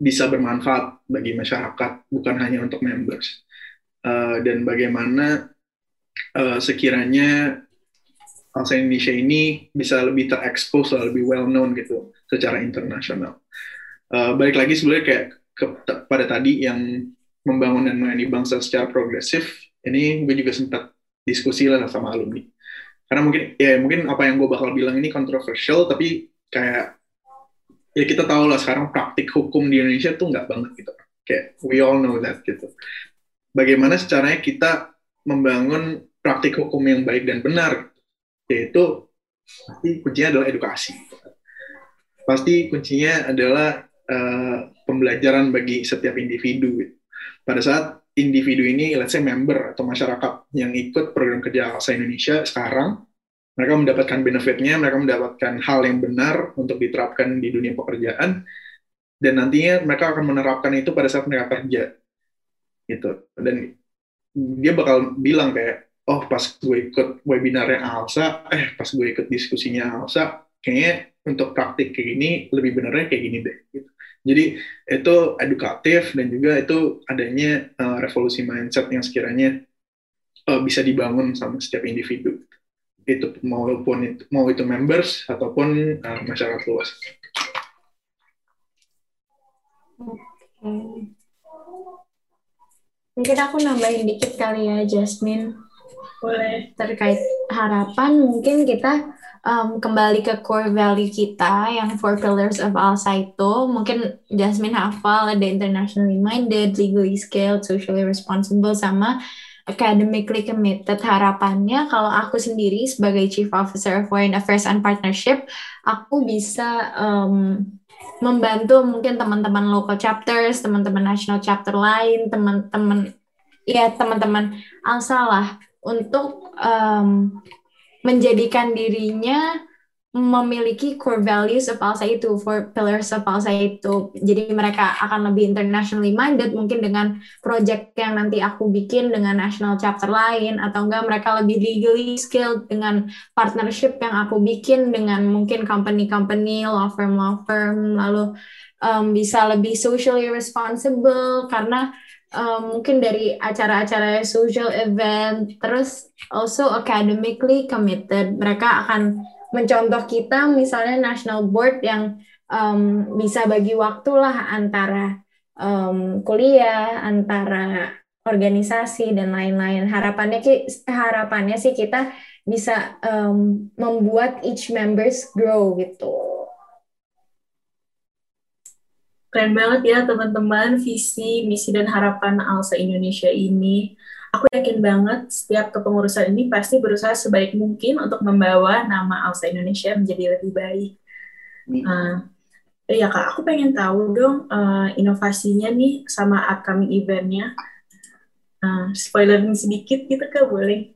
Speaker 2: bisa bermanfaat bagi masyarakat bukan hanya untuk members uh, dan bagaimana uh, sekiranya bangsa Indonesia ini bisa lebih terekspos, lebih well known gitu secara internasional. Uh, balik lagi sebenarnya kayak ke, pada tadi yang membangun dan melayani bangsa secara progresif, ini gue juga sempat diskusi lah sama alumni. Karena mungkin ya mungkin apa yang gue bakal bilang ini kontroversial, tapi kayak ya kita tahu lah sekarang praktik hukum di Indonesia tuh nggak banget gitu. Kayak we all know that gitu. Bagaimana caranya kita membangun praktik hukum yang baik dan benar yaitu pasti kuncinya adalah edukasi. Pasti kuncinya adalah uh, pembelajaran bagi setiap individu. Pada saat individu ini, let's say member atau masyarakat yang ikut program kerja Alsa Indonesia sekarang, mereka mendapatkan benefitnya, mereka mendapatkan hal yang benar untuk diterapkan di dunia pekerjaan, dan nantinya mereka akan menerapkan itu pada saat mereka kerja. Gitu. Dan dia bakal bilang kayak, oh pas gue ikut webinarnya Alsa, eh pas gue ikut diskusinya Alsa, kayaknya untuk praktik kayak gini lebih benernya kayak gini deh. Gitu. Jadi itu edukatif dan juga itu adanya uh, revolusi mindset yang sekiranya uh, bisa dibangun sama setiap individu. Itu maupun itu, mau itu members ataupun uh, masyarakat luas.
Speaker 3: Oke. Mungkin aku nambahin dikit kali ya, Jasmine boleh terkait harapan mungkin kita um, kembali ke core value kita yang four pillars of Alsa itu mungkin Jasmine hafal ada internationally minded, legally skilled, socially responsible sama academically committed. Harapannya kalau aku sendiri sebagai Chief Officer of Foreign Affairs and Partnership aku bisa um, membantu mungkin teman-teman local chapters, teman-teman national chapter lain, teman-teman ya teman-teman Alsa lah untuk um, menjadikan dirinya memiliki core values of ALSA itu, for pillars of ALSA itu. Jadi mereka akan lebih internationally minded mungkin dengan project yang nanti aku bikin dengan national chapter lain atau enggak mereka lebih legally skilled dengan partnership yang aku bikin dengan mungkin company-company, law firm law firm lalu um, bisa lebih socially responsible karena um, mungkin dari acara-acara social event terus also academically committed mereka akan mencontoh kita misalnya national board yang um, bisa bagi waktu lah antara um, kuliah, antara organisasi dan lain-lain. Harapannya harapannya sih kita bisa um, membuat each members grow gitu.
Speaker 1: Keren banget ya teman-teman visi, misi dan harapan ALSA Indonesia ini. Aku yakin banget setiap kepengurusan ini pasti berusaha sebaik mungkin untuk membawa nama Alsa Indonesia menjadi lebih baik. Uh, ya kak, aku pengen tahu dong uh, inovasinya nih sama upcoming eventnya. Uh, spoilerin sedikit gitu kak boleh?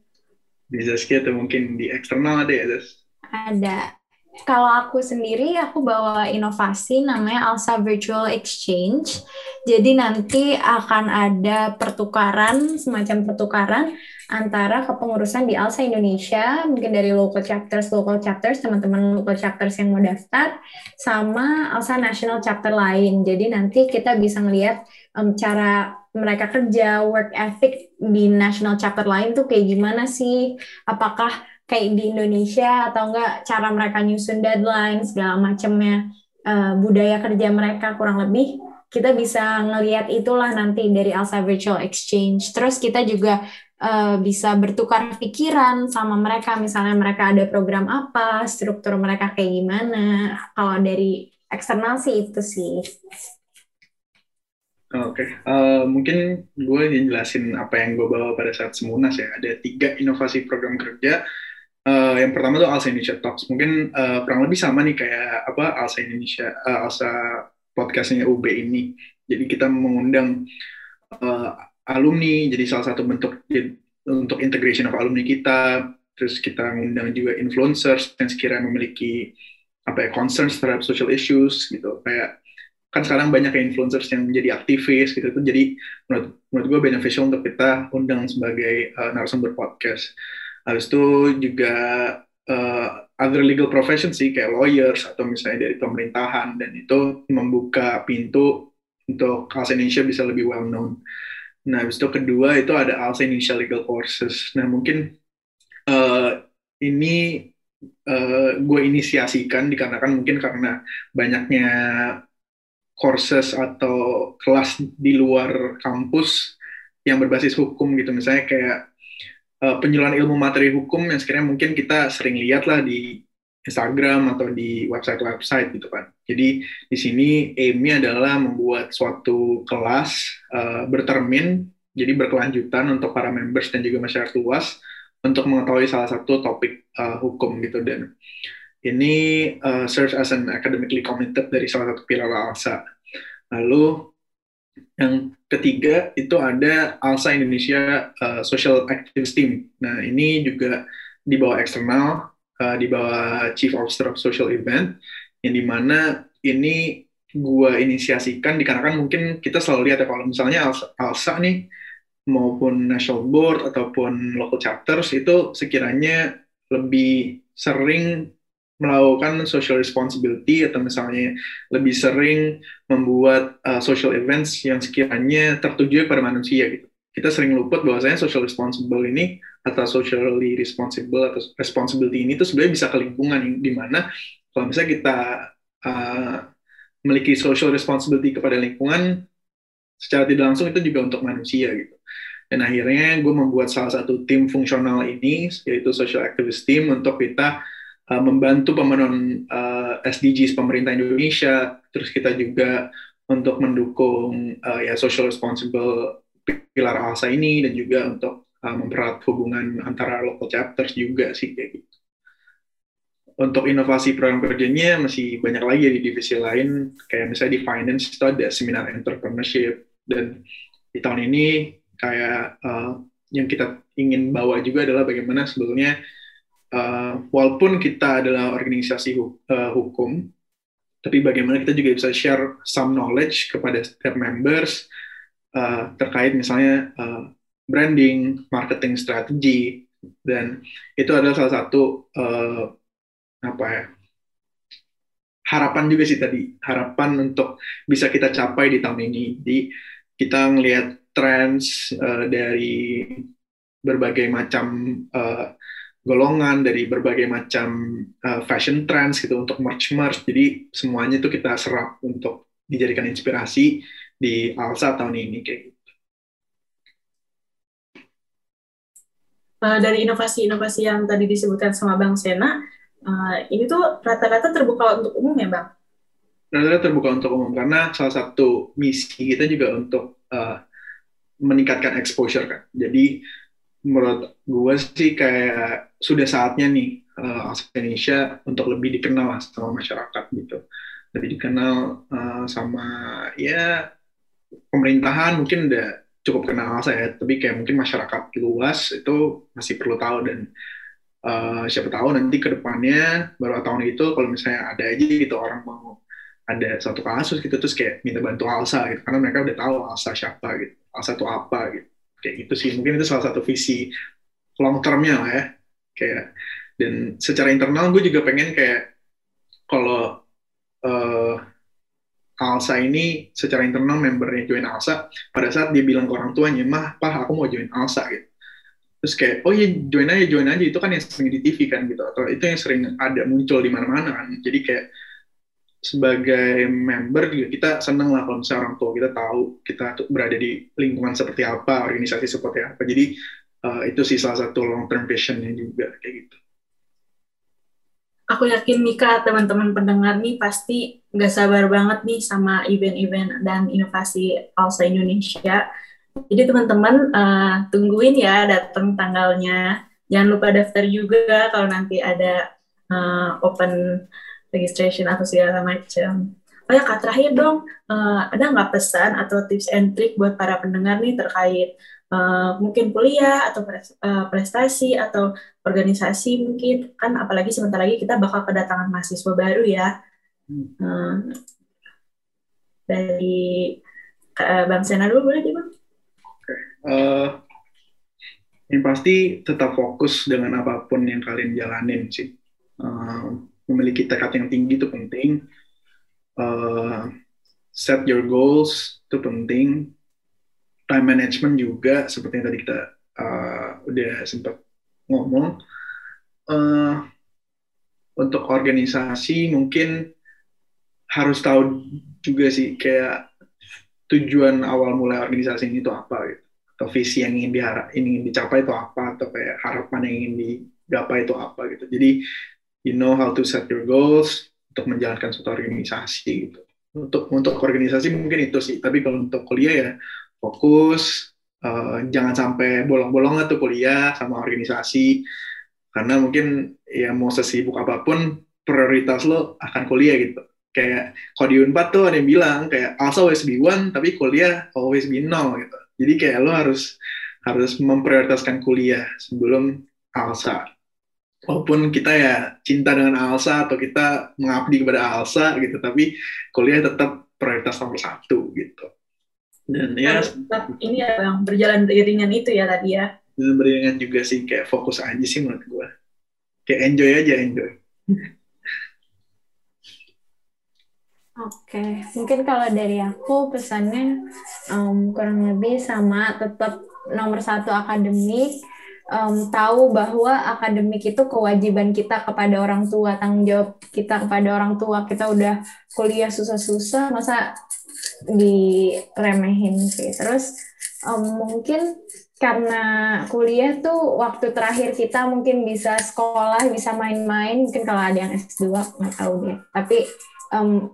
Speaker 2: Di Zaskia atau mungkin di eksternal ada ya Zas?
Speaker 3: Ada. Kalau aku sendiri, aku bawa inovasi namanya Alsa Virtual Exchange. Jadi nanti akan ada pertukaran, semacam pertukaran antara kepengurusan di Alsa Indonesia, mungkin dari local chapters, local chapters, teman-teman local chapters yang mau daftar, sama Alsa National Chapter lain. Jadi nanti kita bisa melihat um, cara mereka kerja, work ethic di national chapter lain tuh kayak gimana sih? Apakah kayak di Indonesia atau enggak cara mereka nyusun deadline segala macamnya uh, budaya kerja mereka kurang lebih kita bisa ngelihat itulah nanti dari Alsa Virtual Exchange terus kita juga uh, bisa bertukar pikiran sama mereka misalnya mereka ada program apa struktur mereka kayak gimana kalau dari eksternal sih itu sih
Speaker 2: Oke, okay. uh, eh, mungkin gue jelasin apa yang gue bawa pada saat Semunas ya. Ada tiga inovasi program kerja Uh, yang pertama tuh Alsa Indonesia Talks. Mungkin uh, kurang lebih sama nih kayak apa Alsa Indonesia, uh, Alsa podcastnya UB ini. Jadi kita mengundang uh, alumni, jadi salah satu bentuk untuk integration of alumni kita. Terus kita mengundang juga influencers yang sekiranya memiliki apa ya concerns terhadap social issues gitu. Kayak kan sekarang banyak influencers yang menjadi aktivis gitu. Itu jadi menurut menurut gue beneficial untuk kita undang sebagai uh, narasumber podcast. Habis itu juga uh, other legal profession sih kayak lawyers atau misalnya dari pemerintahan dan itu membuka pintu untuk Alsa Indonesia bisa lebih well known. Nah, habis itu kedua itu ada Alsa Indonesia Legal Courses. Nah, mungkin uh, ini uh, gue inisiasikan dikarenakan mungkin karena banyaknya courses atau kelas di luar kampus yang berbasis hukum gitu. Misalnya kayak uh, penyuluhan ilmu materi hukum yang sekiranya mungkin kita sering lihat lah di Instagram atau di website-website gitu kan. Jadi di sini aimnya adalah membuat suatu kelas uh, bertermin, jadi berkelanjutan untuk para members dan juga masyarakat luas untuk mengetahui salah satu topik uh, hukum gitu dan ini uh, serves as an academically committed dari salah satu pilar ALSA. Lalu yang ketiga itu ada ALSA Indonesia uh, Social Activist Team. Nah ini juga di bawah eksternal, uh, di bawah Chief Officer of Social Event, yang di mana ini gua inisiasikan dikarenakan mungkin kita selalu lihat ya kalau misalnya ALSA nih maupun National Board ataupun local chapters itu sekiranya lebih sering melakukan social responsibility atau misalnya lebih sering membuat uh, social events yang sekiranya tertuju pada manusia gitu. Kita sering luput bahwasanya social responsible ini atau socially responsible atau responsibility ini itu sebenarnya bisa ke lingkungan di mana kalau misalnya kita uh, memiliki social responsibility kepada lingkungan secara tidak langsung itu juga untuk manusia gitu. Dan akhirnya gue membuat salah satu tim fungsional ini yaitu social activist team untuk kita uh, membantu pemenuhan uh, SDGs pemerintah Indonesia, terus kita juga untuk mendukung uh, ya social responsible pilar ALSA ini dan juga untuk uh, mempererat hubungan antara local chapters juga sih kayak gitu. Untuk inovasi program kerjanya masih banyak lagi di divisi lain, kayak misalnya di finance itu ada seminar entrepreneurship. Dan di tahun ini kayak uh, yang kita ingin bawa juga adalah bagaimana sebetulnya uh, walaupun kita adalah organisasi uh, hukum, tapi bagaimana kita juga bisa share some knowledge kepada setiap members uh, terkait misalnya uh, branding, marketing strategi, dan itu adalah salah satu uh, apa ya harapan juga sih tadi harapan untuk bisa kita capai di tahun ini. Jadi kita ngelihat trends uh, dari berbagai macam uh, golongan dari berbagai macam uh, fashion trends gitu untuk merch merch jadi semuanya itu kita serap untuk dijadikan inspirasi di Alsa tahun ini kayak gitu.
Speaker 1: Uh, dari inovasi-inovasi yang tadi disebutkan sama Bang Sena, uh, ini tuh rata-rata terbuka untuk umum ya Bang?
Speaker 2: Rata-rata terbuka untuk umum karena salah satu misi kita juga untuk uh, meningkatkan exposure kan. Jadi menurut gue sih kayak sudah saatnya nih uh, Indonesia untuk lebih dikenal sama masyarakat gitu. Lebih dikenal uh, sama ya pemerintahan mungkin udah cukup kenal saya tapi kayak mungkin masyarakat luas itu masih perlu tahu dan uh, siapa tahu nanti ke depannya baru tahun itu kalau misalnya ada aja gitu orang mau ada satu kasus gitu terus kayak minta bantu Alsa gitu karena mereka udah tahu Alsa siapa gitu Alsa itu apa gitu kayak gitu sih. Mungkin itu salah satu visi long termnya lah ya. Kayak dan secara internal gue juga pengen kayak kalau uh, Alsa ini secara internal membernya join Alsa pada saat dia bilang ke orang tuanya mah pah aku mau join Alsa gitu. Terus kayak oh iya join aja join aja. Itu kan yang sering di TV kan gitu atau itu yang sering ada muncul di mana-mana kan. Jadi kayak sebagai member juga kita seneng lah kalau misalnya orang tua kita tahu kita tuh berada di lingkungan seperti apa, organisasi seperti apa. Jadi uh, itu sih salah satu long term visionnya juga kayak gitu.
Speaker 1: Aku yakin Mika teman-teman pendengar nih pasti nggak sabar banget nih sama event-event dan inovasi Alsa Indonesia. Jadi teman-teman uh, tungguin ya datang tanggalnya. Jangan lupa daftar juga kalau nanti ada uh, open registration atau segala macam. Oh ya kak terakhir dong, uh, ada nggak pesan atau tips and trick buat para pendengar nih terkait uh, mungkin kuliah atau uh, prestasi atau organisasi mungkin kan apalagi sebentar lagi kita bakal kedatangan mahasiswa baru ya. Uh, dari uh, Bang Sena dulu boleh bang?
Speaker 2: Uh, yang pasti tetap fokus dengan apa pun yang kalian jalanin sih. Uh, memiliki tekad yang tinggi itu penting. Uh, set your goals itu penting. Time management juga seperti yang tadi kita uh, udah sempat ngomong. Uh, untuk organisasi mungkin harus tahu juga sih kayak tujuan awal mulai organisasi ini itu apa gitu atau visi yang ingin diharap ingin dicapai itu apa atau kayak harapan yang ingin digapai itu apa gitu jadi you know how to set your goals untuk menjalankan suatu organisasi gitu. Untuk untuk organisasi mungkin itu sih, tapi kalau untuk kuliah ya fokus, uh, jangan sampai bolong-bolong atau kuliah sama organisasi, karena mungkin ya mau sesibuk apa pun prioritas lo akan kuliah gitu. Kayak kalau di Unpad tuh ada yang bilang kayak also always be one, tapi kuliah always be nol gitu. Jadi kayak lo harus harus memprioritaskan kuliah sebelum alsa walaupun kita ya cinta dengan Alsa atau kita mengabdi kepada Alsa gitu, tapi kuliah tetap prioritas nomor satu gitu.
Speaker 1: Dan ya ini ya yang berjalan beriringan itu ya tadi ya.
Speaker 2: Beriringan juga sih kayak fokus aja sih menurut gue. Kayak enjoy aja enjoy.
Speaker 3: Oke, okay. mungkin kalau dari aku pesannya um, kurang lebih sama tetap nomor satu akademik, um, tahu bahwa akademik itu kewajiban kita kepada orang tua, tanggung jawab kita kepada orang tua. Kita udah kuliah susah-susah, masa diremehin sih. Terus um, mungkin karena kuliah tuh waktu terakhir kita mungkin bisa sekolah, bisa main-main. Mungkin kalau ada yang S2 nggak tahu deh. Tapi um,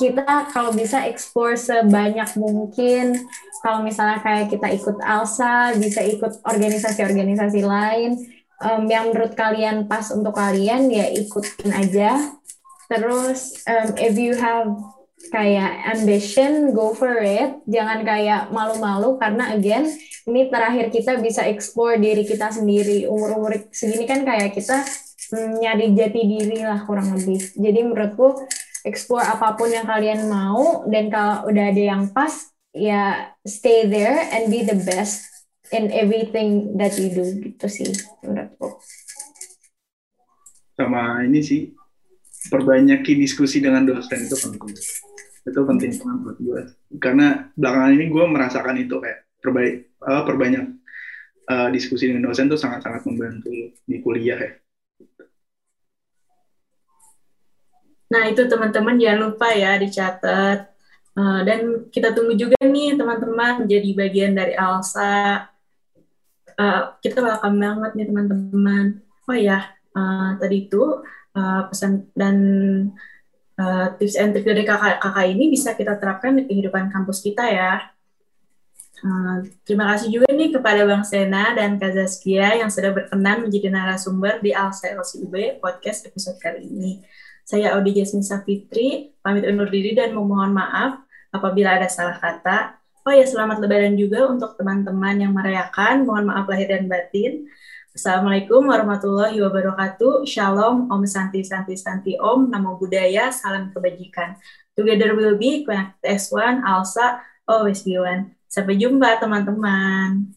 Speaker 3: kita kalau bisa explore sebanyak mungkin. Kalau misalnya kayak kita ikut ALSA bisa ikut organisasi-organisasi lain. Um, yang menurut kalian pas untuk kalian ya ikutin aja. Terus um, if you have kayak ambition go for it. Jangan kayak malu-malu karena again ini terakhir kita bisa explore diri kita sendiri. Umur-umur segini kan kayak kita mm, nyari jati diri lah kurang lebih. Jadi menurutku explore apa pun yang kalian mau dan kalau udah ada yang pas ya stay there and be the best in everything that you do gitu sih menurutku.
Speaker 2: Sama ini sih perbanyaki diskusi dengan dosen itu penting. Itu penting banget buat gue. Karena belakangan ini gue merasakan itu kayak perbaik uh, perbanyak uh, diskusi dengan dosen tuh sangat-sangat membantu di kuliah ya.
Speaker 1: Nah, itu teman-teman jangan lupa ya dicatat. Uh, dan kita tunggu juga nih teman-teman jadi bagian dari Alsa. Uh, kita welcome banget nih teman-teman. Oh ya, uh, tadi itu uh, pesan dan uh, tips and trik dari kakak-kakak ini bisa kita terapkan di kehidupan kampus kita ya. Uh, terima kasih juga nih kepada Bang Sena dan Kak Zaskia yang sudah berkenan menjadi narasumber di Alsa LCUB podcast episode kali ini. Saya Audi Jasmine Safitri, pamit undur diri dan memohon maaf apabila ada salah kata. Oh ya, selamat lebaran juga untuk teman-teman yang merayakan. Mohon maaf lahir dan batin. Assalamualaikum warahmatullahi wabarakatuh. Shalom, Om Santi Santi Santi Om, Namo Buddhaya, Salam Kebajikan. Together will be connected as one, Alsa, always be one. Sampai jumpa teman-teman.